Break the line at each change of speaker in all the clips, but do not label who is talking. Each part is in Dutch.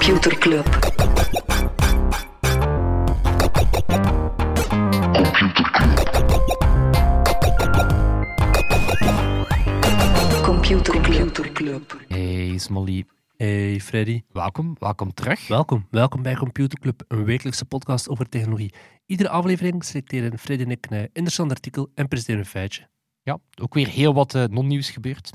Computer Club. Computer Club.
Hey Smolly,
Hey Freddy,
welkom, welkom terug.
welkom. Welkom bij Computer Club, een wekelijkse podcast over technologie. Iedere aflevering selecteren Freddy en ik een interessant artikel en presenteren een feitje.
Ja, ook weer heel wat eh, non-nieuws gebeurd.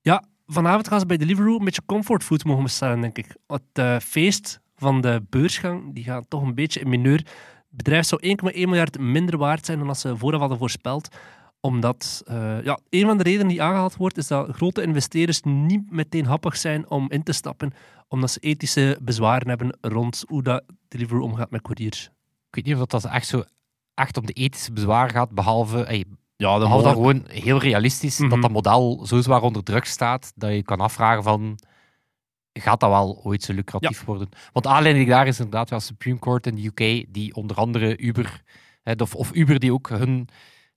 Ja, vanavond gaan ze bij Deliveroo een beetje comfortfood mogen bestellen, denk ik. Het eh, feest van de beursgang die gaat toch een beetje in mineur. Het bedrijf zou 1,1 miljard minder waard zijn dan als ze vooraf hadden voorspeld. Omdat, eh, ja, een van de redenen die aangehaald wordt, is dat grote investeerders niet meteen happig zijn om in te stappen, omdat ze ethische bezwaren hebben rond hoe dat Deliveroo omgaat met couriers.
Ik weet niet of dat echt zo echt om de ethische bezwaar gaat, behalve, hey,
Ja,
behalve dat gewoon heel realistisch,
Mhm.
dat dat model zo zwaar onder druk staat, dat je kan afvragen van, gaat dat wel ooit zo lucratief worden? Want aanleiding daar is inderdaad wel Supreme Court in de UK, die onder andere Uber, of, of Uber die ook hun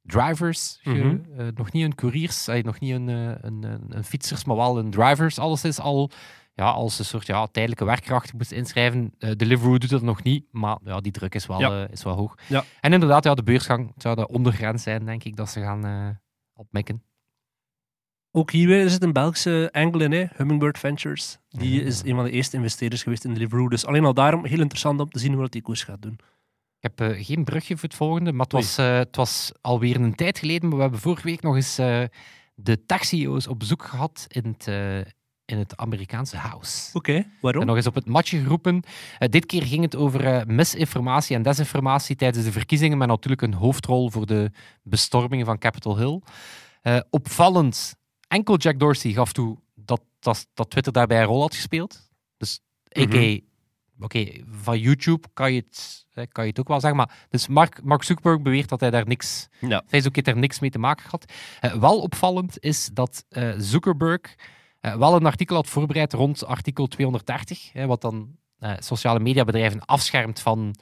drivers, ge-
Mhm.
eh, nog niet hun couriers, eh, nog niet hun, eh, een, een, een fietsers, maar wel hun drivers, alles is al ja, als een soort ja, tijdelijke werkkracht moest inschrijven. Eh, Deliveroo doet dat nog niet, maar ja, die druk is wel,
Ja.
eh, is wel hoog.
Ja.
En inderdaad, ja, de beursgang zou de ondergrens zijn, denk ik, dat ze gaan eh opmikken.
Ook hier weer is het een Belgische angle in, hè? Hummingbird Ventures. Die is een van de eerste investeerders geweest in Deliveroo. Dus alleen al daarom heel interessant om te zien hoe dat die koers gaat doen.
Ik heb geen brugje voor het volgende, maar het was, het was alweer een tijd geleden, maar we hebben vorige week nog eens eh, de taxio's op bezoek gehad in het, in het Amerikaanse House.
Oké, waarom?
En nog eens op het matje geroepen. Eh, dit keer ging het over eh, misinformatie en desinformatie tijdens de verkiezingen, met natuurlijk een hoofdrol voor de bestormingen van Capitol Hill. Eh, opvallend, enkel Jack Dorsey gaf toe dat, dat, dat Twitter daarbij een rol had gespeeld. Dus
Mhm.
a.k.a. Oké, van YouTube kan je, het, kan je het ook wel zeggen, maar dus Mark, Mark Zuckerberg beweert dat hij daar niks,
Ja.
Facebook heeft er niks mee te maken gehad. Eh, wel opvallend is dat Zuckerberg eh, wel een artikel had voorbereid rond artikel 230, hè, wat dan eh, sociale mediabedrijven afschermt van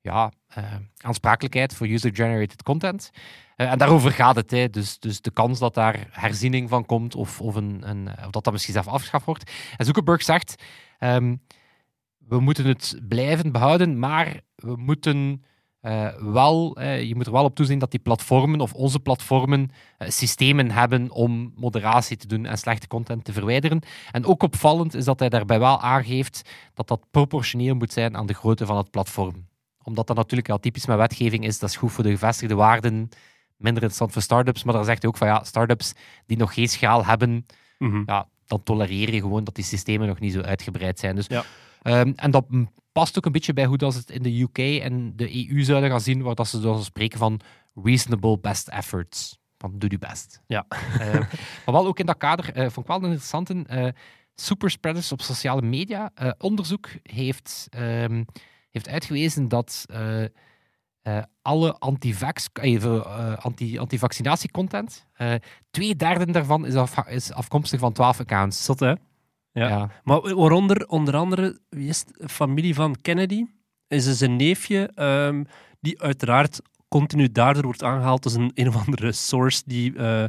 ja, eh, aansprakelijkheid voor user-generated content. En daarover gaat het. Hè. Dus, dus de kans dat daar herziening van komt of, of, een, een, of dat dat misschien zelf afgeschaft wordt. En Zuckerberg zegt, ehm, we moeten het blijven behouden, maar we moeten eh, wel, eh, je moet er wel op toezien dat die platformen of onze platformen eh, systemen hebben om moderatie te doen en slechte content te verwijderen. En ook opvallend is dat hij daarbij wel aangeeft dat dat proportioneel moet zijn aan de grootte van het platform. Omdat dat natuurlijk al typisch met wetgeving is, dat is goed voor de gevestigde waarden, minder interessant voor start-ups. Maar dan zegt hij ook van ja, start-ups die nog geen schaal hebben,
Mhm.
ja, dan tolereer je gewoon dat die systemen nog niet zo uitgebreid zijn. Dus,
Ja.
ehm, en dat past ook een beetje bij hoe dat ze het in de UK en de EU zouden gaan zien, waar dat ze dan spreken van reasonable best efforts. Van doe je best.
Ja.
Eh, maar wel ook in dat kader, eh, vond ik wel een interessante, eh superspreaders op sociale media. onderzoek heeft, ehm, heeft uitgewezen dat alle antivax, even, anti, antivaccinatiecontent, twee derde daarvan is, af, is afkomstig van 12 accounts.
Zot, hè? Ja. Maar waaronder, onder andere, wie is het? familie van Kennedy? Is dus een neefje ehm, die uiteraard continu daardoor wordt aangehaald als een een of andere source die eh,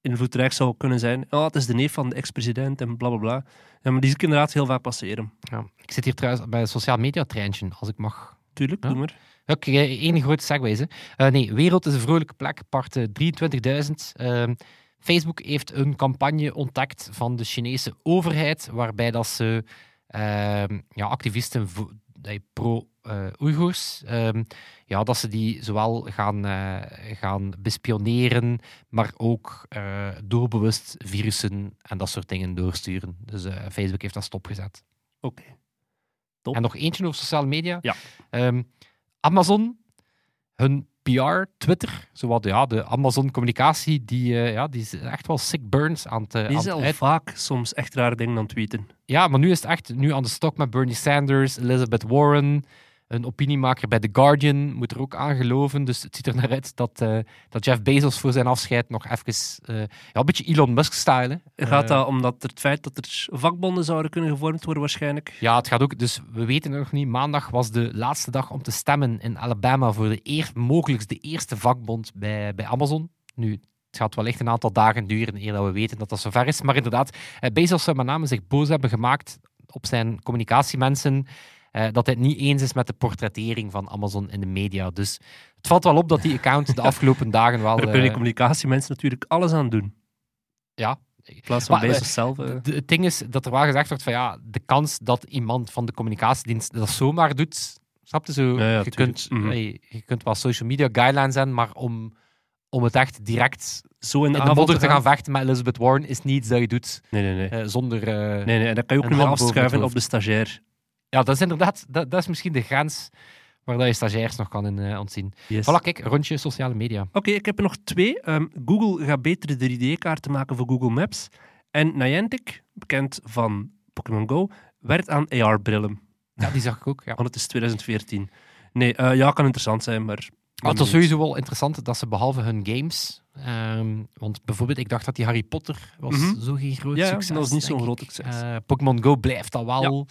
invloedrijk zou kunnen zijn. Oh, het is de neef van de ex-president en bla bla bla. Ja, maar die zie ik inderdaad heel vaak passeren.
Ja. Ik zit hier trouwens bij een sociaal media treintje, als ik mag.
Tuurlijk,
Ja.
doe maar.
Oké, één grote segways. hè. Eh, nee, Wereld is een vrolijke plek, part eh, 23.000. Ehm, Facebook heeft een campagne ontdekt van de Chinese overheid, waarbij dat ze ehm, ja, activisten pro-Oeigoers, ehm, ja, dat ze die zowel gaan, eh, gaan bespioneren, maar ook eh, doorbewust virussen en dat soort dingen doorsturen. Dus eh, Facebook heeft dat stopgezet.
Oké. Top.
En nog eentje over sociale media.
Ja.
Ehm, Amazon, hun PR, Twitter, zowat ja, de Amazon-communicatie, die, eh, ja, die is echt wel sick burns aan het, eh,
Die is
het
al
uit-
vaak soms echt rare dingen aan het tweeten.
Ja, maar nu is het echt nu aan de stok met Bernie Sanders, Elizabeth Warren, een opiniemaker bij The Guardian moet er ook aan geloven. Dus het ziet er naar uit dat, eh, dat Jeff Bezos voor zijn afscheid nog even, eh, ja, een beetje Elon Musk-style.
Gaat
Eh,
dat omdat er het feit dat er vakbonden zouden kunnen gevormd worden waarschijnlijk?
Ja, het gaat ook. Dus we weten het nog niet. Maandag was de laatste dag om te stemmen in Alabama voor de eerst, mogelijk de eerste vakbond bij, bij Amazon. Nu, het gaat wellicht een aantal dagen duren eer dat we weten dat dat zover is. Maar inderdaad, eh, Bezos zou met name zich boos hebben gemaakt op zijn communicatiemensen eh, dat hij het niet eens is met de portrettering van Amazon in de media. Dus het valt wel op dat die account de afgelopen dagen wel...
Daar kunnen
eh,
communicatiemensen natuurlijk alles aan doen.
ja,
In plaats van Bezos
eh,
zelf.
het ding is dat er wel gezegd wordt van ja, de kans dat iemand van de communicatiedienst dat zomaar doet, snap je zo?
Ja, ja,
je, kunt,
Mhm.
hey, je kunt wel social media guidelines zijn, maar om, om het echt direct
Zo in
in
de,
modder te gaan vechten met Elizabeth Warren is niet iets dat je doet
Nee, nee, nee.
zonder...
Nee, nee, en dat kan je ook niet meer afschuiven op de stagiair.
Ja, dat is inderdaad, dat, dat is misschien de grens waar dat je stagiairs nog kan in eh, ontzien.
Yes.
Voilà, kijk, rondje sociale media.
Oké, ik heb er nog twee. Ehm, Google gaat betere 3D-kaarten maken voor Google Maps. En Niantic, bekend van Pokémon Go, werkt aan AR-brillen.
Ja, die zag ik ook. Ja.
Want het is 2014. Nee, eh, ja, kan interessant zijn, maar...
Maar het was sowieso wel interessant dat ze behalve hun games... ehm, want bijvoorbeeld, ik dacht dat die Harry Potter was
Mhm.
zo geen groot
Ja,
succes.
dat was niet zo'n groot succes.
Eh, Pokémon Go blijft dat wel.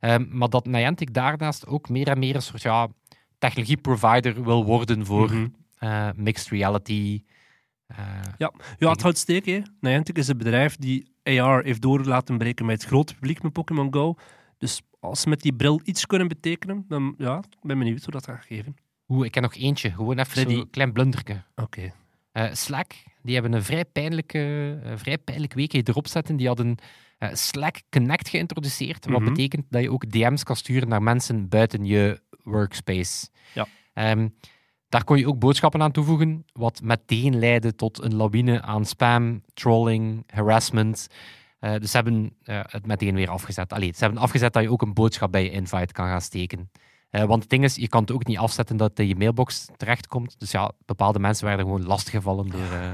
Ehm, maar dat Niantic daarnaast ook meer en meer een soort ja, technologieprovider wil worden voor
Mhm.
eh, mixed reality. eh,
Ja, het houdt steek. Hè. Niantic is een bedrijf die AR heeft door laten breken met het grote publiek met Pokémon Go. Dus als ze met die bril iets kunnen betekenen, dan ja, ik ben benieuwd hoe dat gaat geven.
Oeh, ik ken nog eentje. Gewoon even zo'n klein blunderke.
Oké.
Eh, Slack, die hebben een vrij pijnlijke, eh, vrij pijnlijk weekje erop zetten. Die hadden eh, Slack Connect geïntroduceerd. Wat
Mhm.
betekent dat je ook DM's kan sturen naar mensen buiten je workspace.
Ja.
Ehm, daar kon je ook boodschappen aan toevoegen, wat meteen leidde tot een lawine aan spam, trolling, harassment. Dus ze hebben het meteen weer afgezet. Allee, ze hebben afgezet dat je ook een boodschap bij je invite kan gaan steken. Eh, want het ding is, je kan het ook niet afzetten dat het in je mailbox terechtkomt. Dus ja, bepaalde mensen werden gewoon lastiggevallen door... eh,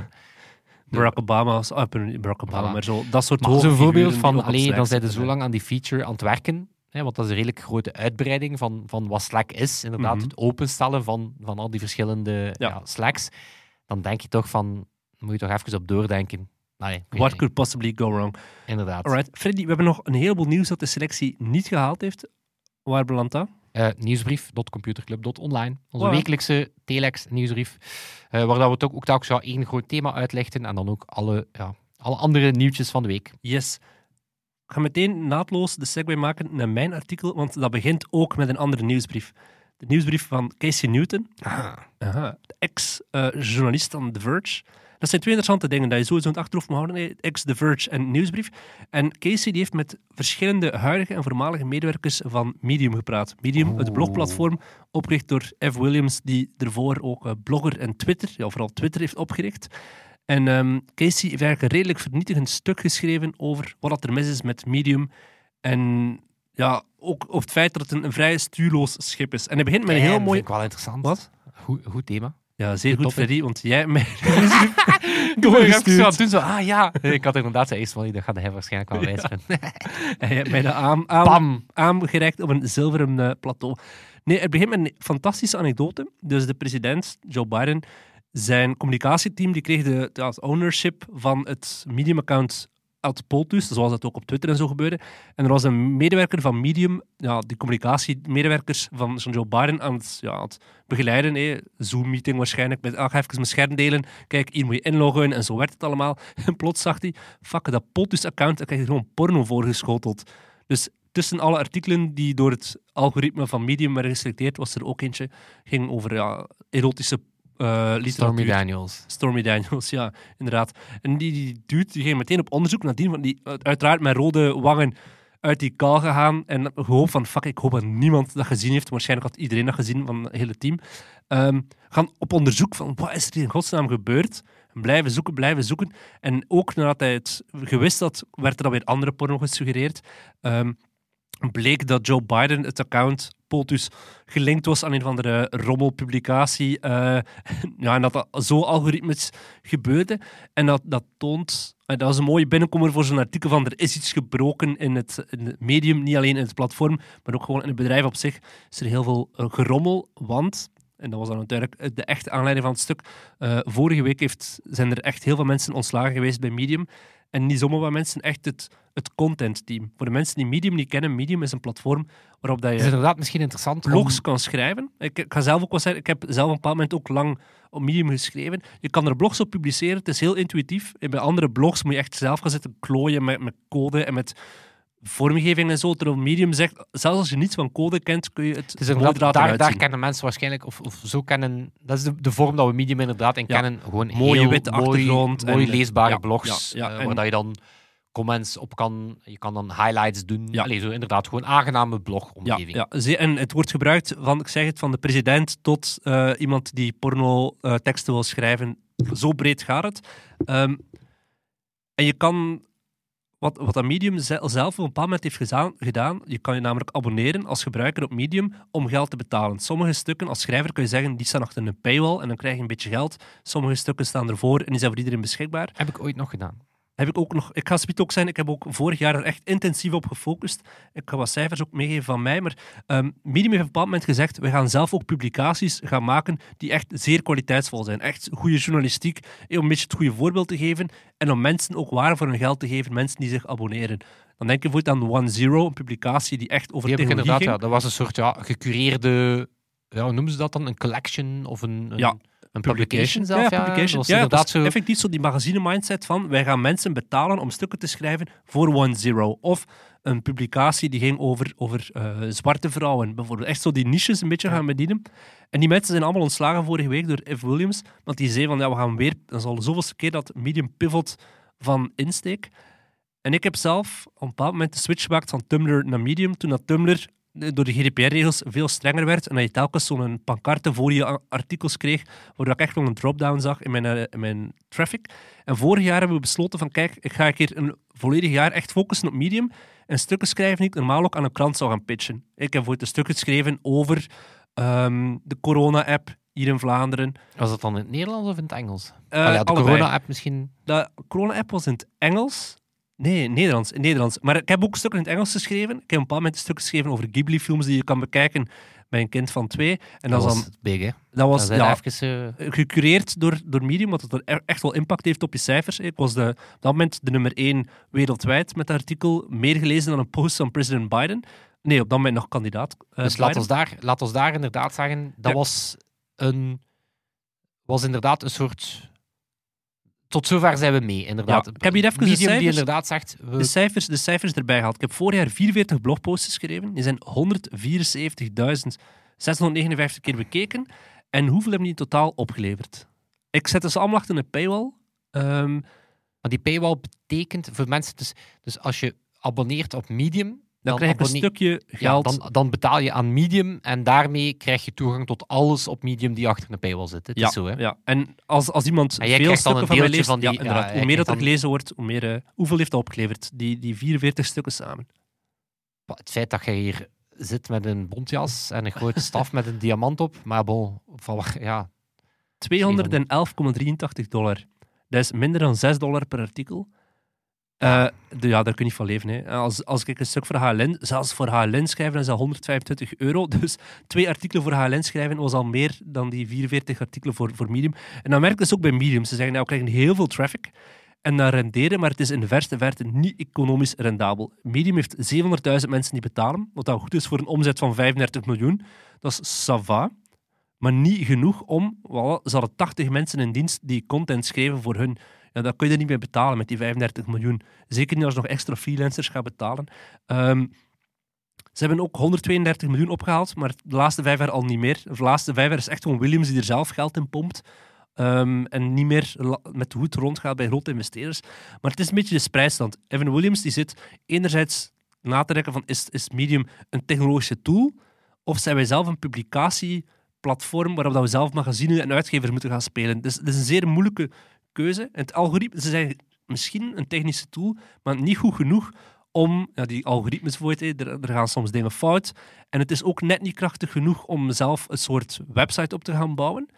Barack Obama. Ah, Barack Obama,
Voilà.
maar zo, dat soort
maar zo'n voorbeeld van,
die ook op
allee,
Slack
dan zijn ze zo lang aan die feature aan het werken. Hè, want dat is een redelijk grote uitbreiding van, van wat Slack is. Inderdaad,
Mhm.
het openstellen van, van al die verschillende
Ja.
ja, Slacks. Dan denk je toch van, moet je toch even op doordenken. Nee,
What could possibly go wrong?
Inderdaad.
Alright, Freddy, we hebben nog een heleboel nieuws dat de selectie niet gehaald heeft. Waar belandt dat?
Eh, nieuwsbrief.computerclub.online. Onze wekelijkse telex nieuwsbrief. eh, waar dat we toch ook telkens ja, één groot thema uitlichten. En dan ook alle, ja, alle andere nieuwtjes van de week.
Yes. Ik ga meteen naadloos de segue maken naar mijn artikel, want dat begint ook met een andere nieuwsbrief. De nieuwsbrief van Casey Newton, Aha, de ex-journalist van The Verge. Dat zijn twee interessante dingen dat je sowieso in het achterhoofd moet houden. Ex The Verge en Nieuwsbrief. En Casey die heeft met verschillende huidige en voormalige medewerkers van Medium gepraat. Medium, het blogplatform, opgericht door F. Williams, die ervoor ook eh, blogger en Twitter, ja, vooral Twitter, heeft opgericht. En ehm, Casey heeft eigenlijk een redelijk vernietigend stuk geschreven over wat er mis is met Medium. En ja, ook over het feit dat het een, een vrij stuurloos schip is. En hij begint met een heel mooi...
vind ik wel interessant.
Wat?
Goed, goed thema.
Ja, zeer goed? Freddy, want jij mij
Ik ben even zo ah ja. Ik had inderdaad eerst van, dat gaat hij waarschijnlijk wel wijzigen.
en jij hebt mij dat aan, aan, aangereikt op een zilveren eh, plateau. Nee, het begint met een fantastische anekdote. Dus de president, Joe Biden, zijn communicatieteam die kreeg de, de ownership van het Medium-account uit Poltus, zoals dat ook op Twitter en zo gebeurde. En er was een medewerker van Medium, ja, die communicatiemedewerkers van, Joe Biden aan het, ja, aan het begeleiden. hè. Zoom-meeting waarschijnlijk, met ah, ga even mijn scherm delen, kijk, hier moet je inloggen en zo werkt het allemaal. En plots zag hij, fuck, dat Poltus-account, daar krijg je gewoon porno voorgeschoteld. Dus tussen alle artikelen die door het algoritme van Medium werden geselecteerd, was er ook eentje, ging over ja, erotische eh.
Stormy Daniels.
Stormy Daniels, ja, inderdaad. En die, die dude die ging meteen op onderzoek nadien, want die uiteraard met rode wangen uit die kaal gegaan en gehoopt van, fuck, ik hoop dat niemand dat gezien heeft. Waarschijnlijk had iedereen dat gezien van het hele team. Ehm, gaan op onderzoek van, wat is er in godsnaam gebeurd? Blijven zoeken, blijven zoeken. En ook nadat hij het gewist had, werd er dan weer andere porno gesuggereerd. Ehm, bleek dat Joe Biden het account Poltus gelinkt was aan een van de rommelpublicatie. eh ja, en dat dat zo algoritmes gebeurde. En dat, dat toont... eh, Dat was een mooie binnenkomer voor zo'n artikel van er is iets gebroken in het, in medium, niet alleen in het platform, maar ook gewoon in het bedrijf op zich. Is er heel veel eh, gerommel, want... En dat was dan natuurlijk de echte aanleiding van het stuk. vorige week heeft, zijn er echt heel veel mensen ontslagen geweest bij Medium. En niet zomaar wat mensen, echt het, het content-team. Voor de mensen die Medium niet kennen, Medium is een platform waarop dat je
is inderdaad misschien interessant om-
blogs kan schrijven. Ik, ik ga zelf ook wel zeggen, ik heb zelf een bepaald moment ook lang op Medium geschreven. Je kan er blogs op publiceren, het is heel intuïtief. En bij andere blogs moet je echt zelf gaan zitten klooien met, met code en met vormgeving en zo. Terwijl Medium zegt, zelfs als je niets van code kent, kun je het,
Het is inderdaad, daar, daar
zien.
kennen mensen waarschijnlijk, of, of zo kennen, dat is de, de vorm dat we Medium inderdaad in
Ja.
kennen. Gewoon
Mooie
heel
witte
mooi,
achtergrond
mooi
en-
leesbare
ja,
blogs,
ja, ja,
eh,
en-
waar dat je dan comments op kan, je kan dan highlights doen.
Ja.
Allee, zo inderdaad, gewoon aangename
Ja,
blogomgeving.
ja, ze- en het wordt gebruikt van, ik zeg het, van de president tot eh, iemand die porno-teksten wil schrijven. Zo breed gaat het. Ehm, en je kan, wat, wat dat Medium ze- zelf op een bepaald moment heeft gedaan, je kan je namelijk abonneren als gebruiker op Medium om geld te betalen. Sommige stukken, als schrijver kun je zeggen, die staan achter een paywall en dan krijg je een beetje geld. Sommige stukken staan ervoor en die zijn voor iedereen beschikbaar.
Heb ik ooit nog gedaan.
Heb ik ook nog, ik ga speed ook zijn, ik heb ook vorig jaar er echt intensief op gefocust. Ik ga wat cijfers ook meegeven van mij, maar ehm Medium heeft op een bepaald moment gezegd, we gaan zelf ook publicaties gaan maken die echt zeer kwaliteitsvol zijn. Echt goede journalistiek, eh, om een beetje het goede voorbeeld te geven en om mensen ook waar voor hun geld te geven, mensen die zich abonneren. Dan denk je bijvoorbeeld aan One Zero, een publicatie die echt over
Die
technologie
inderdaad, ja, dat was een soort ja, gecureerde, ja, hoe noemen ze dat dan? Een collection of een, een,
Ja,
een publication zelf.
Ja,
Ja,
publication.
Inderdaad zo.
effectief zo die magazine-mindset van wij gaan mensen betalen om stukken te schrijven voor One Zero. Of een publicatie die ging over, over eh, zwarte vrouwen, bijvoorbeeld. Echt zo die niches een beetje gaan bedienen. En die mensen zijn allemaal ontslagen vorige week door F. Williams, want die zei van ja, we gaan weer, dat is al zoveelste keer dat Medium pivot van insteek. En ik heb zelf op een bepaald moment de switch gemaakt van Tumblr naar Medium, toen dat Tumblr door de GDPR-regels veel strenger werd en dat je telkens zo'n pancarte voor je artikels kreeg, waardoor ik echt wel een drop-down zag in mijn, eh, in mijn traffic. En vorig jaar hebben we besloten van kijk, ik ga een keer een volledig jaar echt focussen op Medium en stukken schrijven die ik normaal ook aan een krant zou gaan pitchen. Ik heb ooit een stuk geschreven over ehm, de corona-app hier in Vlaanderen.
Was dat dan in het Nederlands of in het Engels?
Eh,
de corona-app misschien.
De corona-app was in het Engels. Nee, Nederlands, Nederlands. Maar ik heb ook stukken in het Engels geschreven. Ik heb een bepaald moment een stuk geschreven over Ghibli-films die je kan bekijken bij een kind van twee. En dat,
dat
was dan,
big, hè?
dat
Dat
was
zijn
ja,
even... eh,
gecureerd door, door Medium, wat het er e- echt wel impact heeft op je cijfers. Ik was de, op dat moment de nummer één wereldwijd met het artikel. Meer gelezen dan een post van president Biden. Nee, op dat moment nog kandidaat. eh,
Dus laat ons, daar, laat ons daar inderdaad zeggen, dat
Ja.
was, een, was inderdaad een soort... Tot zover zijn we mee, inderdaad.
Ja, ik heb hier even de
die
cijfers.
inderdaad zegt... We,
de cijfers, de cijfers erbij gehaald. Ik heb vorig jaar 44 blogposts geschreven. Die zijn 174.659 keer bekeken. En hoeveel hebben die in totaal opgeleverd? Ik zette ze allemaal achter een paywall. Ehm,
maar die paywall betekent voor mensen... Dus, dus als je abonneert op Medium...
dan, krijg ik een stukje
Ja,
geld.
dan, dan betaal je aan Medium en daarmee krijg je toegang tot alles op Medium die achter een paywall zit. Het
ja,
is zo, hè?
ja. En als, als iemand
En
veel stukken van mij leest,
van die-
ja, inderdaad.
ja,
hoe meer dat er
dan-
gelezen wordt, hoe meer... eh, hoeveel heeft dat opgeleverd? Die, die 44 stukken samen.
Het feit dat je hier zit met een bontjas en een grote staf met een diamant op, maar bon, van, ja,
211,83 dollar. Dat is minder dan 6 dollar per artikel. Eh, ja, daar kun je niet van leven. Hè. Als, als ik een stuk voor HLN, zelfs voor HLN schrijven, is dat 125 euro. Dus twee artikelen voor HLN schrijven was al meer dan die 44 artikelen voor, voor Medium. En dan merk je dus ook bij Medium. Ze zeggen, nou, we krijgen heel veel traffic en dan renderen, maar het is in de verste verte niet economisch rendabel. Medium heeft 700.000 mensen die betalen, wat dan goed is voor een omzet van 35 miljoen. Dat is sava maar niet genoeg om... Voilà, ze hadden 80 mensen in dienst die content schreven voor hun. Dat kun je er niet mee betalen met die 35 miljoen. Zeker niet als je nog extra freelancers gaat betalen. Ehm, ze hebben ook 132 miljoen opgehaald, maar de laatste vijf jaar al niet meer. De laatste vijf jaar is echt gewoon Williams die er zelf geld in pompt. Ehm, en niet meer met de hoed rondgaat bij grote investeerders. Maar het is een beetje de spreidstand. Evan Williams die zit enerzijds na te denken van is, is Medium een technologische tool of zijn wij zelf een publicatieplatform waarop dat we zelf magazine en uitgevers moeten gaan spelen. Dus het is een zeer moeilijke keuze. Het algoritme, ze zijn misschien een technische tool, maar niet goed genoeg om, ja, die algoritmes bijvoorbeeld, er, er gaan soms dingen fout. En het is ook net niet krachtig genoeg om zelf een soort website op te gaan bouwen.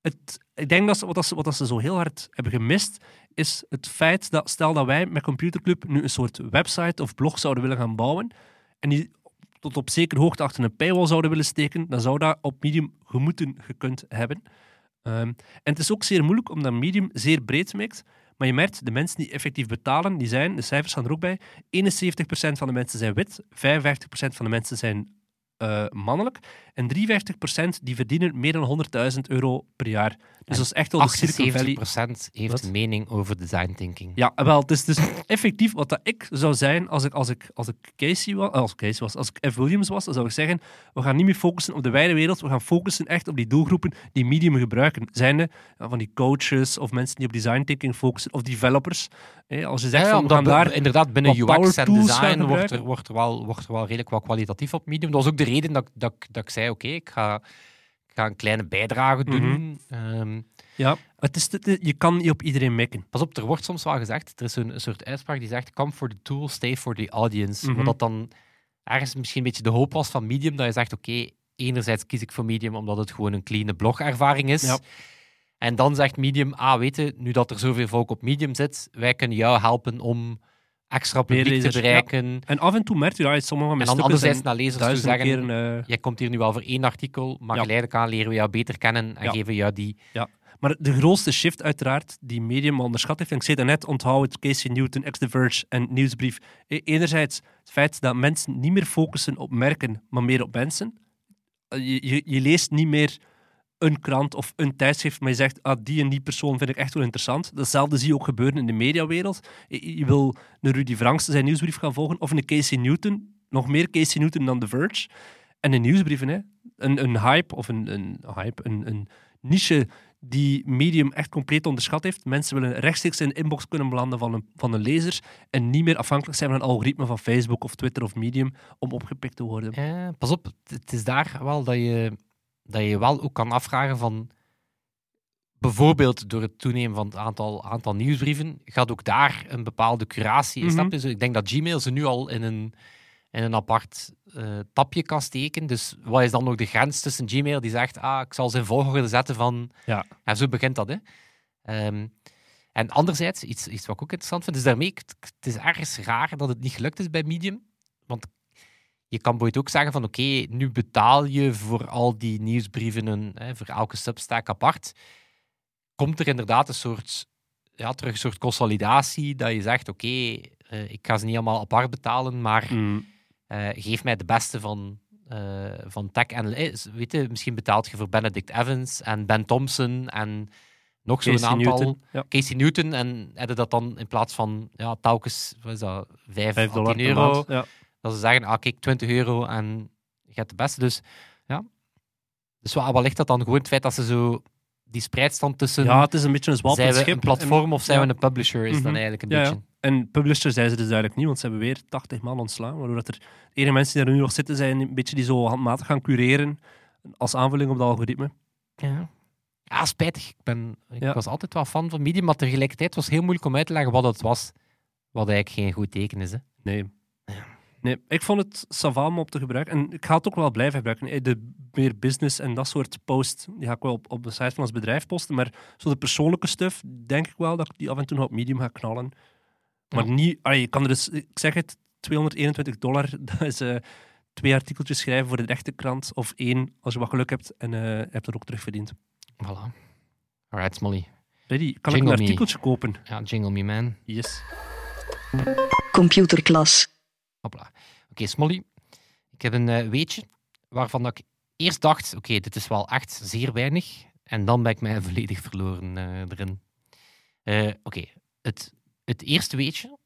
Het, ik denk dat wat, ze, wat ze zo heel hard hebben gemist, is het feit dat, stel dat wij met Computerclub nu een soort website of blog zouden willen gaan bouwen, en die tot op zekere hoogte achter een paywall zouden willen steken, dan zou dat op Medium gemoeten gekund hebben. Ehm, en het is ook zeer moeilijk omdat Medium zeer breed mikt. Maar je merkt, de mensen die effectief betalen, die zijn, de cijfers staan er ook bij, 71% van de mensen zijn wit, 55% van de mensen zijn eh, mannelijk. En 53% die verdienen meer dan 100.000 euro per jaar. Dus dat is echt wel de Silicon Valley.
78% heeft
Wat?
mening over design thinking.
Ja, wel, het is dus effectief wat dat ik zou zijn als ik, als ik, als ik Casey was, als Casey was, als ik F. Williams was, dan zou ik zeggen, we gaan niet meer focussen op de wijde wereld, we gaan focussen echt op die doelgroepen die Medium gebruiken. Zijnde ja, van die coaches of mensen die op design thinking focussen, of developers. Als je zegt
Ja, ja,
van, we
omdat
gaan
be-
daar...
inderdaad binnen UX en design wordt er, wordt, er wel, wordt er wel redelijk wat kwalitatief op medium. Dat was ook de reden dat, ik- dat, dat ik zei, oké, ik, ga, ik ga een kleine bijdrage doen. Ehm,
Ja, het is, het je kan niet op iedereen mikken.
pas op, er wordt soms wel gezegd, er is een, een soort uitspraak die zegt, come for the tool, stay for the audience.
Mhm.
Wat dat dan ergens misschien een beetje de hoop was van medium, dat je zegt, oké, enerzijds kies ik voor medium omdat het gewoon een clean blogervaring is.
Ja.
En dan zegt Medium, ah, weet je, nu dat er zoveel volk op Medium zit, wij kunnen jou helpen om extra publiek te
ja.
bereiken.
En af en toe merk je dat uit sommige van
En
mijn
dan
stukken
anderzijds naar lezers toe zeggen,
eh,
jij komt hier nu wel voor één artikel, maar
Ja.
geleidelijk aan leren we jou beter kennen en
Ja.
geven jou die...
Maar de grootste shift uiteraard die Medium onderschat heeft, en ik zei het net, onthoud het Casey Newton, X The Verge en Nieuwsbrief. E- Enerzijds het feit dat mensen niet meer focussen op merken, maar meer op mensen. Eh, Je, je, je leest niet meer een krant of een tijdschrift, maar je zegt, ah, die en die persoon vind ik echt wel interessant. Datzelfde zie je ook gebeuren in de mediawereld. Je, wil een Rudy Franks zijn nieuwsbrief gaan volgen, of een Casey Newton, nog meer Casey Newton dan The Verge. En de nieuwsbrieven, hè. Een, een hype, of een, een hype, een, een niche die Medium echt compleet onderschat heeft. Mensen willen rechtstreeks in de inbox kunnen belanden van een, van een lezers en niet meer afhankelijk zijn van een algoritme van Facebook of Twitter of Medium om opgepikt te worden.
Eh, pas op, het is daar wel dat je, dat je wel ook kan afvragen van... Bijvoorbeeld door het toenemen van het aantal, aantal nieuwsbrieven, gaat ook daar een bepaalde curatie je? Zo, ik denk dat Gmail ze nu al in een, in een apart eh, tapje kan steken. Dus wat is dan nog de grens tussen Gmail die zegt, ah, ik zal ze in volgorde zetten van...
Ja.
En zo begint dat, hè. Ehm, en anderzijds, iets, iets wat ik ook interessant vind, is daarmee, het, het is ergens raar dat het niet gelukt is bij Medium. Want je kan bijvoorbeeld ook zeggen van, oké, nu betaal je voor al die nieuwsbrieven, een, hè, voor elke substack apart. Komt er inderdaad een soort, ja, terug een soort consolidatie, dat je zegt, oké, eh, ik ga ze niet allemaal apart betalen, maar
Mm.
eh, geef mij de beste van, eh, van tech. En weet je, misschien betaalt je voor Benedict Evans en Ben Thompson en nog zo'n aantal.
Newton, ja.
Casey Newton. En hebben dat dan in plaats van ja, telkens wat is dat, 5,
5 dollar
10
per
euro.
Ja.
Dat ze zeggen, ah kijk, 20 euro en je hebt de beste. Dus ja. Dus wat, ligt dat dan gewoon het feit dat ze zo die spreidstand tussen
ja, het is een beetje een zwalpend
zijn we een platform of zijn
ja.
we een publisher is dan
Mhm.
eigenlijk een
Ja, ja.
beetje.
En publisher zijn ze dus duidelijk niet, want ze hebben weer 80 man ontslaan. Waardoor dat er de enige mensen die er nu nog zitten zijn, een beetje die zo handmatig gaan cureren als aanvulling op dat algoritme.
Ja. Ja, spijtig. Ik, ben, ik
Ja.
was altijd wel fan van Medium, maar tegelijkertijd was het heel moeilijk om uit te leggen wat het was. Wat eigenlijk geen goed teken is. Hè.
Nee. Nee, ik vond het sava om op te gebruiken. En ik ga het ook wel blijven gebruiken. Eh, De meer business en dat soort posts, die ga ik wel op, op de site van ons bedrijf posten. Maar zo de persoonlijke stuff, denk ik wel dat ik die af en toe nog op Medium ga knallen. Maar
Ja.
niet... allee, je kan er dus... Ik zeg het, 221 dollar, dat is eh, twee artikeltjes schrijven voor de rechte krant. Of één, als je wat geluk hebt. En eh je hebt dat ook terugverdiend.
Voilà. Alright, Smolly.
Ready? Kan ik een
me.
artikeltje kopen?
Ja, jingle me, man.
Yes.
Computerklas.
Hopla. Oké, Smolly. Ik heb een eh, weetje waarvan dat ik eerst dacht, oké, dit is wel echt zeer weinig. En dan ben ik mij volledig verloren eh, erin. Eh, oké, het, het eerste weetje...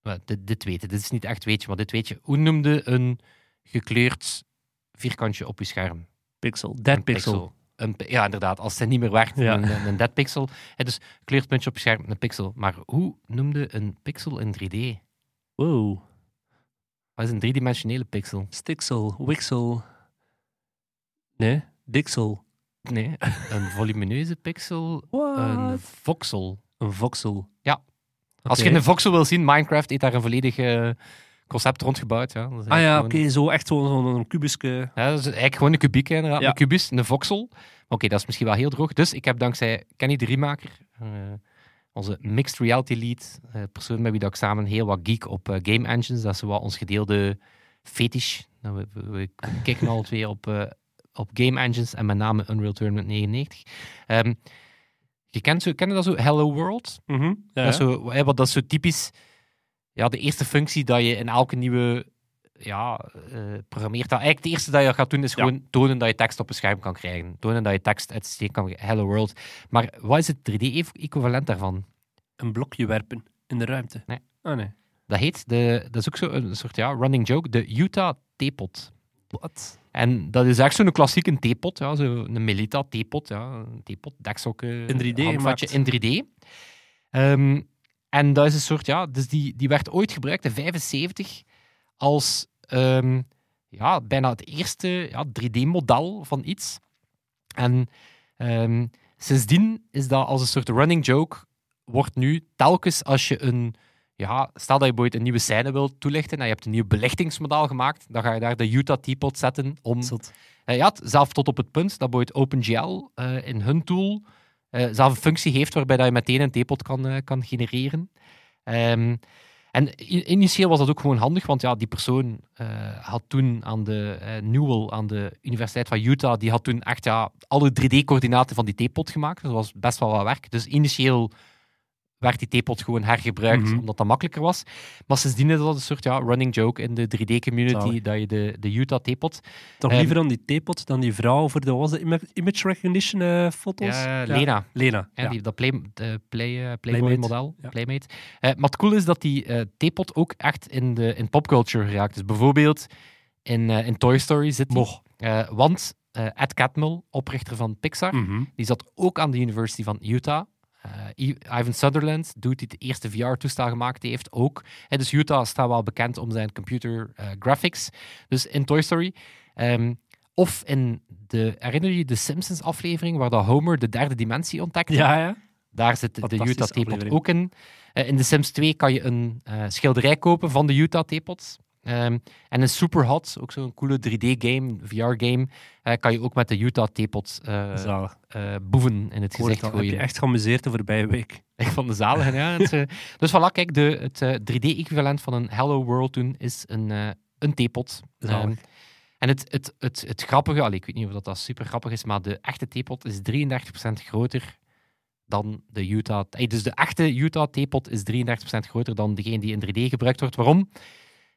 wel, dit, dit weten, dit is niet echt weetje, maar dit weetje. Hoe noemde een gekleurd vierkantje op je scherm?
Pixel. Dead pixel.
Een, ja, inderdaad. Als het niet meer werkt,
Ja.
een, een, dead pixel. Hè, dus kleurt puntje op je scherm, een pixel. Maar hoe noemde een pixel in 3D?
Wow.
Wat is een driedimensionele pixel?
Stixel. Wixel. Nee. Dixel.
Nee, een volumineuze pixel,
What?
een voxel.
Een voxel.
Ja. Als je een voxel wil zien, Minecraft heeft daar een volledig concept rond gebouwd. Ja. Dat is
Ah ja, oké. Zo echt zo'n kubusje.
Ja, dat is eigenlijk gewoon een kubiek, inderdaad.
Ja.
Een kubus, een voxel. Oké, dat is misschien wel heel droog. Dus ik heb dankzij Kenny de Riemaker, eh, onze mixed reality lead, eh, persoon met wie dat ik samen heel wat geek op eh, game engines, dat is wat ons gedeelde fetish. Nou, we, we, we kijken alle twee op, eh, op game engines en met name Unreal Tournament 99. Ehm, je kent zo, ken je dat zo? Hello World?
Mhm. Ja,
Dat, is zo, wat, dat is zo typisch ja, de eerste functie dat je in elke nieuwe ja, eh, programmeert dat. Eigenlijk het eerste dat je gaat doen is
Ja.
gewoon tonen dat je tekst op een scherm kan krijgen. Tonen dat je tekst uit systeem kan. Hello world. Maar wat is het 3D-equivalent daarvan?
Een blokje werpen in de ruimte.
Nee.
Ah, nee.
Dat heet, de, dat is ook zo een soort ja, running joke, de Utah Teapot.
Wat?
En dat is echt zo'n klassieke theepot, ja, zo een Melita theepot, ja, een theepot, deksokken,
In 3D
handvatje in 3D. Ehm, en dat is een soort, ja, dus die, die werd ooit gebruikt in 75 als ehm, ja, bijna het eerste ja, 3D-model van iets. En ehm, sindsdien is dat als een soort running joke, wordt nu telkens als je een ja, stel dat je bijvoorbeeld een nieuwe scène wilt toelichten en je hebt een nieuw belichtingsmodel gemaakt, dan ga je daar de Utah Teapot zetten om...
Zot.
Eh, ja, zelf tot op het punt dat bijvoorbeeld OpenGL eh, in hun tool eh, zelf een functie heeft waarbij dat je meteen een teapot kan, kan genereren. Ehm, en initieel was dat ook gewoon handig, want ja, die persoon eh, had toen aan de eh, Newell, aan de Universiteit van Utah, die had toen echt ja, alle 3D-coördinaten van die teapot gemaakt. Dus dat was best wel wat werk. Dus initieel werd die teapot gewoon hergebruikt,
Mhm.
omdat dat makkelijker was. Maar sindsdien is dat een soort ja, running joke in de 3D-community,
Zalig.
dat je de, de Utah teapot
Toch
Ehm,
liever dan die theepot dan die vrouw voor de, was image recognition eh, foto's?
Ja, Lena.
Lena.
Ja. Die, dat play, de play, eh, Playboy-model,
ja.
Playmate. Eh, maar het cool is dat die theepot ook echt in, de, in popculture geraakt is. Bijvoorbeeld in, in Toy Story zit die.
Moch.
Want Ed Catmull, oprichter van Pixar,
Mhm.
die zat ook aan de University van Utah. Eh, Ivan Sutherland, dude die het eerste VR-toestel gemaakt heeft, ook. Eh, dus Utah staat wel bekend om zijn computer eh, graphics. Dus in Toy Story. Ehm, of in de, herinner je de Simpsons-aflevering waar dat Homer de derde dimensie ontdekte?
Ja, ja.
Daar zit de
Fantastische
Utah Teapot
aflevering.
ook in. Eh, in The Sims 2 kan je een schilderij kopen van de Utah Ehm, en in Superhot, ook zo'n coole 3D-game, VR-game, eh, kan je ook met de Utah Teapot eh,
Zalig.
eh, boeven in het
hoor
gezicht
al. Heb je
gooien.
echt geamuseerd de voorbije week?
Ik vond de zaligen, ja. Het, eh, dus voilà, kijk, de, het eh, 3D-equivalent van een Hello World toen is een, eh een theepot.
Zalig.
Ehm, en het, het, het, het grappige, allee, ik weet niet of dat, dat super grappig is, maar de echte theepot is 33% groter dan de Utah. eh, Dus de echte Utah theepot is 33% groter dan degene die in 3D gebruikt wordt. Waarom?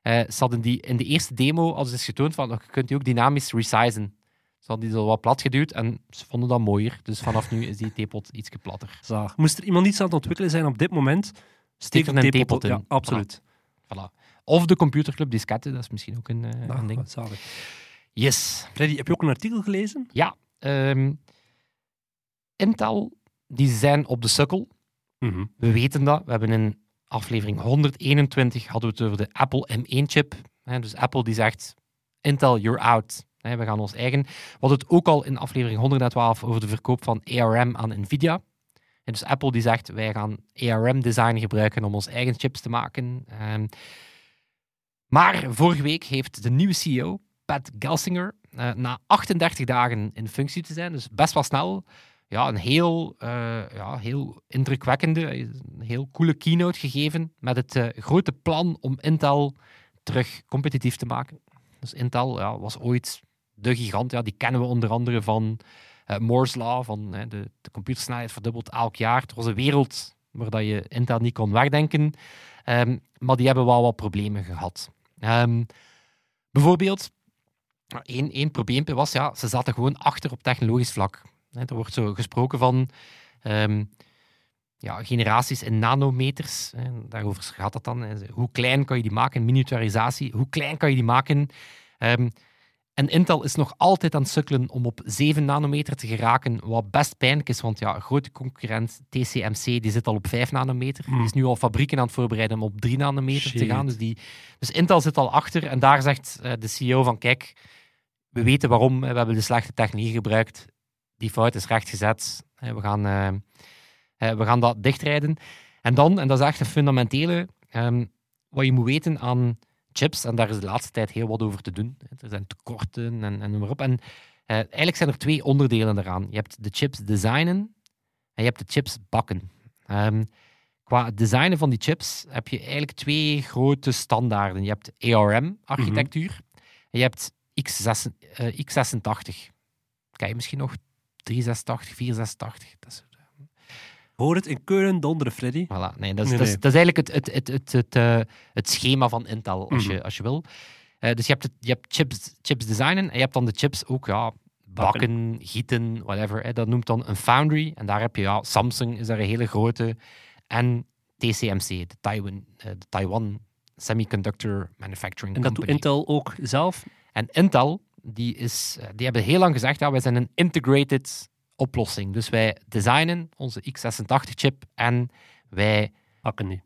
Eh, ze hadden die in de eerste demo, als het is getoond, van, je kunt die ook dynamisch resizen. Ze hadden die zo wat plat geduwd en ze vonden dat mooier. Dus vanaf nu is die theepot iets platter.
Zalig. Moest er iemand iets aan het ontwikkelen zijn op dit moment, steek
er
een
een
theepot
in.
Ja, absoluut.
Voilà. Of de computerclub disketten, dat is misschien ook een, eh,
Ah,
een ding.
zalig.
Yes.
Freddy, heb je ook een artikel gelezen?
Ja. ehm, Intel, die zijn op de sukkel.
Mhm.
We weten dat. We hebben in aflevering 121 hadden we het over de Apple M1-chip. Dus Apple die zegt, Intel, you're out. We gaan ons eigen. We hadden het ook al in aflevering 112 over de verkoop van ARM aan Nvidia. Dus Apple die zegt, wij gaan ARM-design gebruiken om ons eigen chips te maken. Ehm, maar vorige week heeft de nieuwe CEO, Pat Gelsinger, eh, na 38 dagen in functie te zijn, dus best wel snel, ja, een heel, eh, ja, heel indrukwekkende, een heel coole keynote gegeven met het eh, grote plan om Intel terug competitief te maken. Dus Intel ja, was ooit de gigant, ja, die kennen we onder andere van eh, Moore's Law, van de, de computersnelheid verdubbelt elk jaar. Het was een wereld waar dat je Intel niet kon wegdenken, Ehm, maar die hebben wel wat problemen gehad. Ehm, bijvoorbeeld, één, één probleempje was, ja, ze zaten gewoon achter op technologisch vlak. Er wordt zo gesproken van ehm, ja, generaties in nanometers. Daarover gaat dat dan. Hoe klein kan je die maken? Miniaturisatie. Hoe klein kan je die maken? Ehm, en Intel is nog altijd aan het sukkelen om op 7 nanometer te geraken, wat best pijnlijk is, want ja, grote concurrent TSMC die zit al op 5 nanometer.
Hmm.
Die is nu al fabrieken aan het voorbereiden om op 3 nanometer te gaan. Dus, die, dus Intel zit al achter en daar zegt eh, de CEO van kijk, we weten waarom, we hebben de slechte techniek gebruikt, die fout is rechtgezet, we, gaan, eh, we gaan dat dichtrijden. En dan, en dat is echt een fundamentele, ehm, wat je moet weten aan chips, en daar is de laatste tijd heel wat over te doen. Er zijn tekorten en, en noem maar op. En eh, eigenlijk zijn er twee onderdelen daaraan. Je hebt de chips designen en je hebt de chips bakken. Ehm, qua designen van die chips heb je eigenlijk twee grote standaarden. Je hebt ARM-architectuur en je hebt x86, eh, x86. Kijk je misschien nog 386, 486. Dat is,
Hoor het in Keulen donderen, Freddy.
Voilà, nee, dat is,
Nee,
dat is,
nee.
dat is eigenlijk het, het, het, het, het, eh, het schema van Intel, als,
Mhm.
je, als je wil. Eh, dus je hebt, het, je hebt chips, chips designen en je hebt dan de chips ook ja, bakken, gieten, whatever. Hè. Dat noemt dan een foundry. En daar heb je ja, Samsung is daar een hele grote. En TSMC, de Taiwan, eh, de Taiwan Semiconductor Manufacturing
En dat doet
Company.
Intel ook zelf.
En Intel, die, is, eh, die hebben heel lang gezegd, ja, wij zijn een integrated oplossing. Dus wij designen onze x86-chip en wij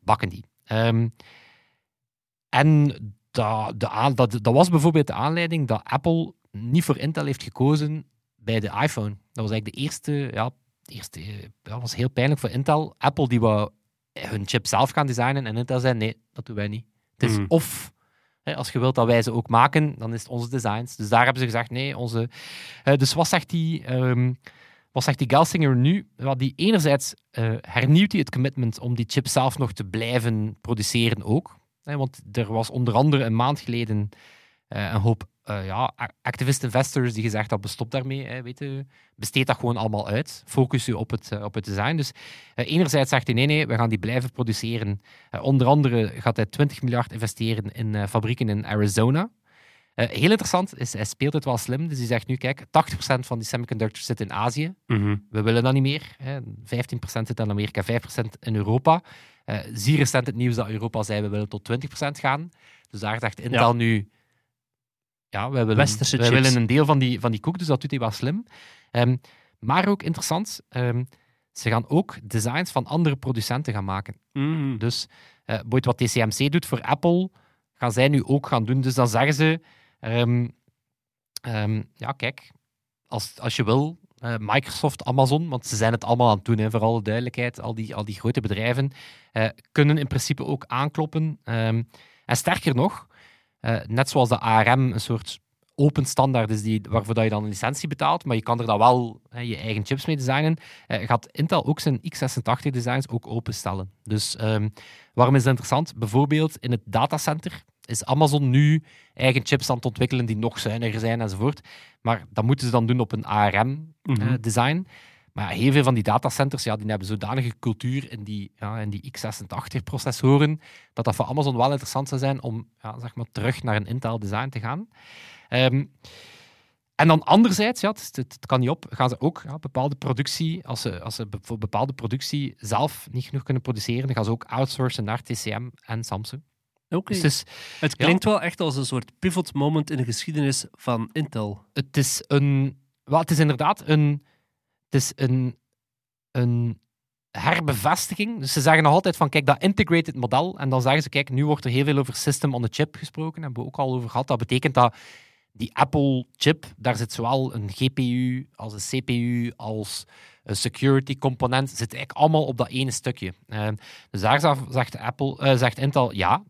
bakken die. Ehm, en dat, de dat, dat was bijvoorbeeld de aanleiding dat Apple niet voor Intel heeft gekozen bij de iPhone. Dat was eigenlijk de eerste, ja, de eerste eh, dat was heel pijnlijk voor Intel. Apple die wou hun chip zelf gaan designen en Intel zei nee, dat doen wij niet. Het is
Mhm.
of, als je wilt dat wij ze ook maken, dan is het onze designs. Dus daar hebben ze gezegd nee, onze... Dus wat zegt die... ehm, wat zegt die Gelsinger nu? Wel, die enerzijds eh, hernieuwt hij het commitment om die chip zelf nog te blijven produceren ook. Want er was onder andere een maand geleden eh, een hoop eh, ja, activist investors die gezegd hadden, stop daarmee, hè, weet je, besteed dat gewoon allemaal uit. Focus je op het, eh, op het design. Dus eh, enerzijds zegt hij, nee, nee, we gaan die blijven produceren. Onder andere gaat hij 20 miljard investeren in fabrieken in Arizona. Heel interessant is, hij speelt het wel slim. Dus hij zegt nu, kijk, 80% van die semiconductors zit in Azië.
Mhm.
We willen dat niet meer. Hè. 15% zit in Amerika, 5% in Europa. Zie recent het nieuws dat Europa zei, we willen tot 20% gaan. Dus daar dacht Intel
Ja.
nu, ja, wij willen,
Westerse
wij
chips.
willen een deel van die, van die koek, dus dat doet hij wel slim. Ehm, maar ook interessant, ehm, ze gaan ook designs van andere producenten gaan maken.
Mhm.
Dus boeit wat TCMC doet voor Apple, gaan zij nu ook gaan doen. Dus dan zeggen ze, ehm, ja kijk, als, als je wil, eh, Microsoft, Amazon, want ze zijn het allemaal aan het doen, hè, voor alle duidelijkheid, al die, al die grote bedrijven, eh, kunnen in principe ook aankloppen. En sterker nog, eh, net zoals de ARM een soort open standaard is die, waarvoor dat je dan een licentie betaalt, maar je kan er dan wel hè, je eigen chips mee designen, eh, gaat Intel ook zijn x86 designs ook openstellen. Dus ehm, waarom is dat interessant? Bijvoorbeeld in het datacenter is Amazon nu eigen chips aan het ontwikkelen die nog zuiniger zijn enzovoort. Maar dat moeten ze dan doen op een
Mhm.
ARM-design. Maar heel veel van die datacenters ja, die hebben zodanige cultuur in die, ja, in die x86-processoren dat dat voor Amazon wel interessant zou zijn om ja, zeg maar, terug naar een Intel-design te gaan. Ehm, en dan anderzijds, ja, het, kan niet op, gaan ze ook ja, bepaalde productie, als ze, als ze voor bepaalde productie zelf niet genoeg kunnen produceren, dan gaan ze ook outsourcen naar TCM en Samsung.
Oké.
Dus het is,
Het klinkt wel echt als een soort pivot moment in de geschiedenis van Intel.
het is een. Wel, het is inderdaad een. Is een. Een herbevestiging. Dus ze zeggen nog altijd van, kijk, dat integrated model. En dan zeggen ze, kijk, nu wordt er heel veel over system on a chip gesproken. Hebben we ook al over gehad. Dat betekent dat die Apple-chip, daar zit zowel een GPU als een CPU als een security component, zit eigenlijk allemaal op dat ene stukje. Eh, dus daar zegt- Apple, eh, zegt Intel, ja,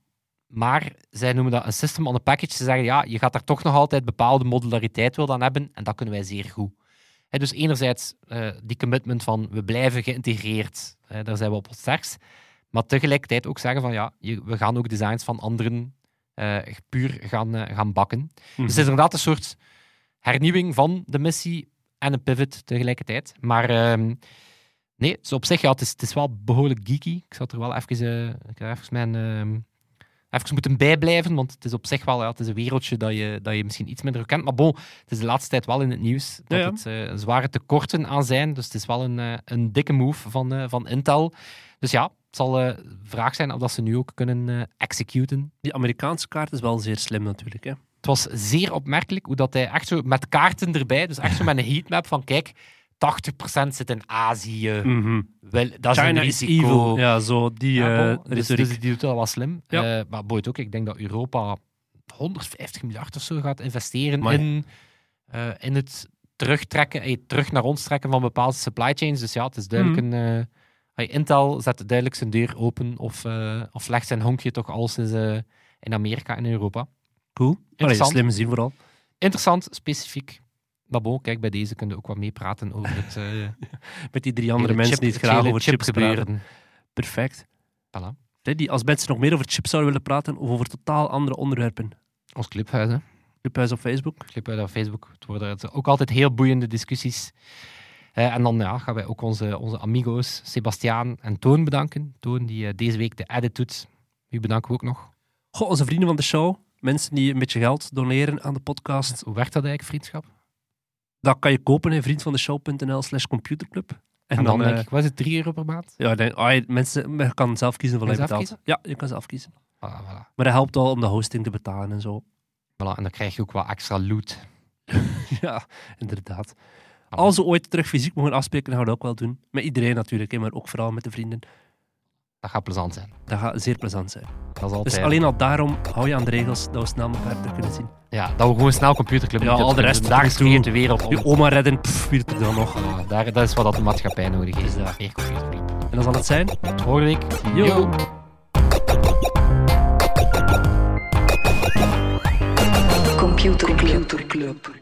maar zij noemen dat een system on a package. Ze zeggen, ja, je gaat daar toch nog altijd bepaalde modulariteit wil dan hebben, en dat kunnen wij zeer goed. Dus enerzijds eh, die commitment van we blijven geïntegreerd, daar zijn we op het sterkst. Maar tegelijkertijd ook zeggen van ja, je- we gaan ook designs van anderen eh, puur gaan, eh, gaan bakken. Dus het is inderdaad een soort hernieuwing van de missie en een pivot tegelijkertijd. Maar ehm, nee, dus op zich, ja, het, is, het is wel behoorlijk geeky. Ik zat er wel even, ik heb even mijn... even moeten bijblijven, want het is op zich wel ja, het is een wereldje dat je, dat je misschien iets minder kent. Maar bon, het is de laatste tijd wel in het nieuws dat
Ja, ja.
het eh, zware tekorten aan zijn. Dus het is wel een, eh, een dikke move van, eh, van Intel. Dus ja, het zal de vraag zijn of dat ze nu ook kunnen executen.
Die Amerikaanse kaart is wel zeer slim natuurlijk. Hè?
Het was zeer opmerkelijk hoe dat hij echt zo met kaarten erbij, dus echt zo met een heatmap van kijk, 80% zit in Azië. Wel, dat is
China
een
is
risico.
evil. Ja, zo die
Ja,
eh
dus, dus die doet dat wel slim.
Ja.
Eh, maar boeit ook, ik denk dat Europa 150 miljard of zo gaat investeren
Amai.
in, eh, in het terugtrekken, terug naar ons trekken van bepaalde supply chains. Dus ja, het is duidelijk
Mhm.
een... hey, Intel zet duidelijk zijn deur open of, of legt zijn honkje toch alles eh, in Amerika en Europa.
Cool. Allee,
Interessant.
slim zien vooral.
Interessant, specifiek. Maar bon, kijk, bij deze kunnen we ook wat meepraten over het... eh,
Met die drie andere mensen
chip-
die het graag over chips praten.
chipgebeuren.
Perfect.
Voilà.
Die, als mensen nog meer over chips zouden willen praten of over totaal andere onderwerpen.
Ons clubhuis, hè.
Clubhuis op Facebook.
Clubhuis op Facebook. Het worden ook altijd heel boeiende discussies. Eh, en dan ja, gaan wij ook onze, onze amigo's, Sebastiaan en Toon bedanken. Toon die eh, deze week de edit doet. U bedanken we ook nog.
Goh, onze vrienden van de show. Mensen die een beetje geld doneren aan de podcast,
Hoe werkt dat eigenlijk, vriendschap?
Dat kan je kopen in vriendvandeshow.nl slash computerclub.
En, dan,
eh,
denk ik, wat is het, 3 euro per maand?
ja, dan, ah, je- mensen, je kan zelf kiezen wat je. Ja, je kan zelf kiezen.
Ah, voilà.
Maar dat helpt wel om de hosting te betalen en zo.
Voilà, en dan krijg je ook wat extra loot.
ja, inderdaad.
Ah.
Als we ooit terug fysiek mogen afspreken, dan gaan we dat ook wel doen. Met iedereen natuurlijk, hè, maar ook vooral met de vrienden.
Dat gaat plezant zijn.
Dat gaat zeer plezant zijn.
Dat is altijd...
Dus alleen al daarom hou je aan de regels dat we snel elkaar terug kunnen zien.
Ja, dat we gewoon snel computerclub
Ja, al de rest.
Daar
toe.
de wereld om.
Je oma redden, pff, wie doet er dan nog?
Daar, dat is wat dat de maatschappij nodig heeft.
Is dat.
Meer computerclub.
En dan zal het zijn.
Volgende week.
Yo.
Computer Club.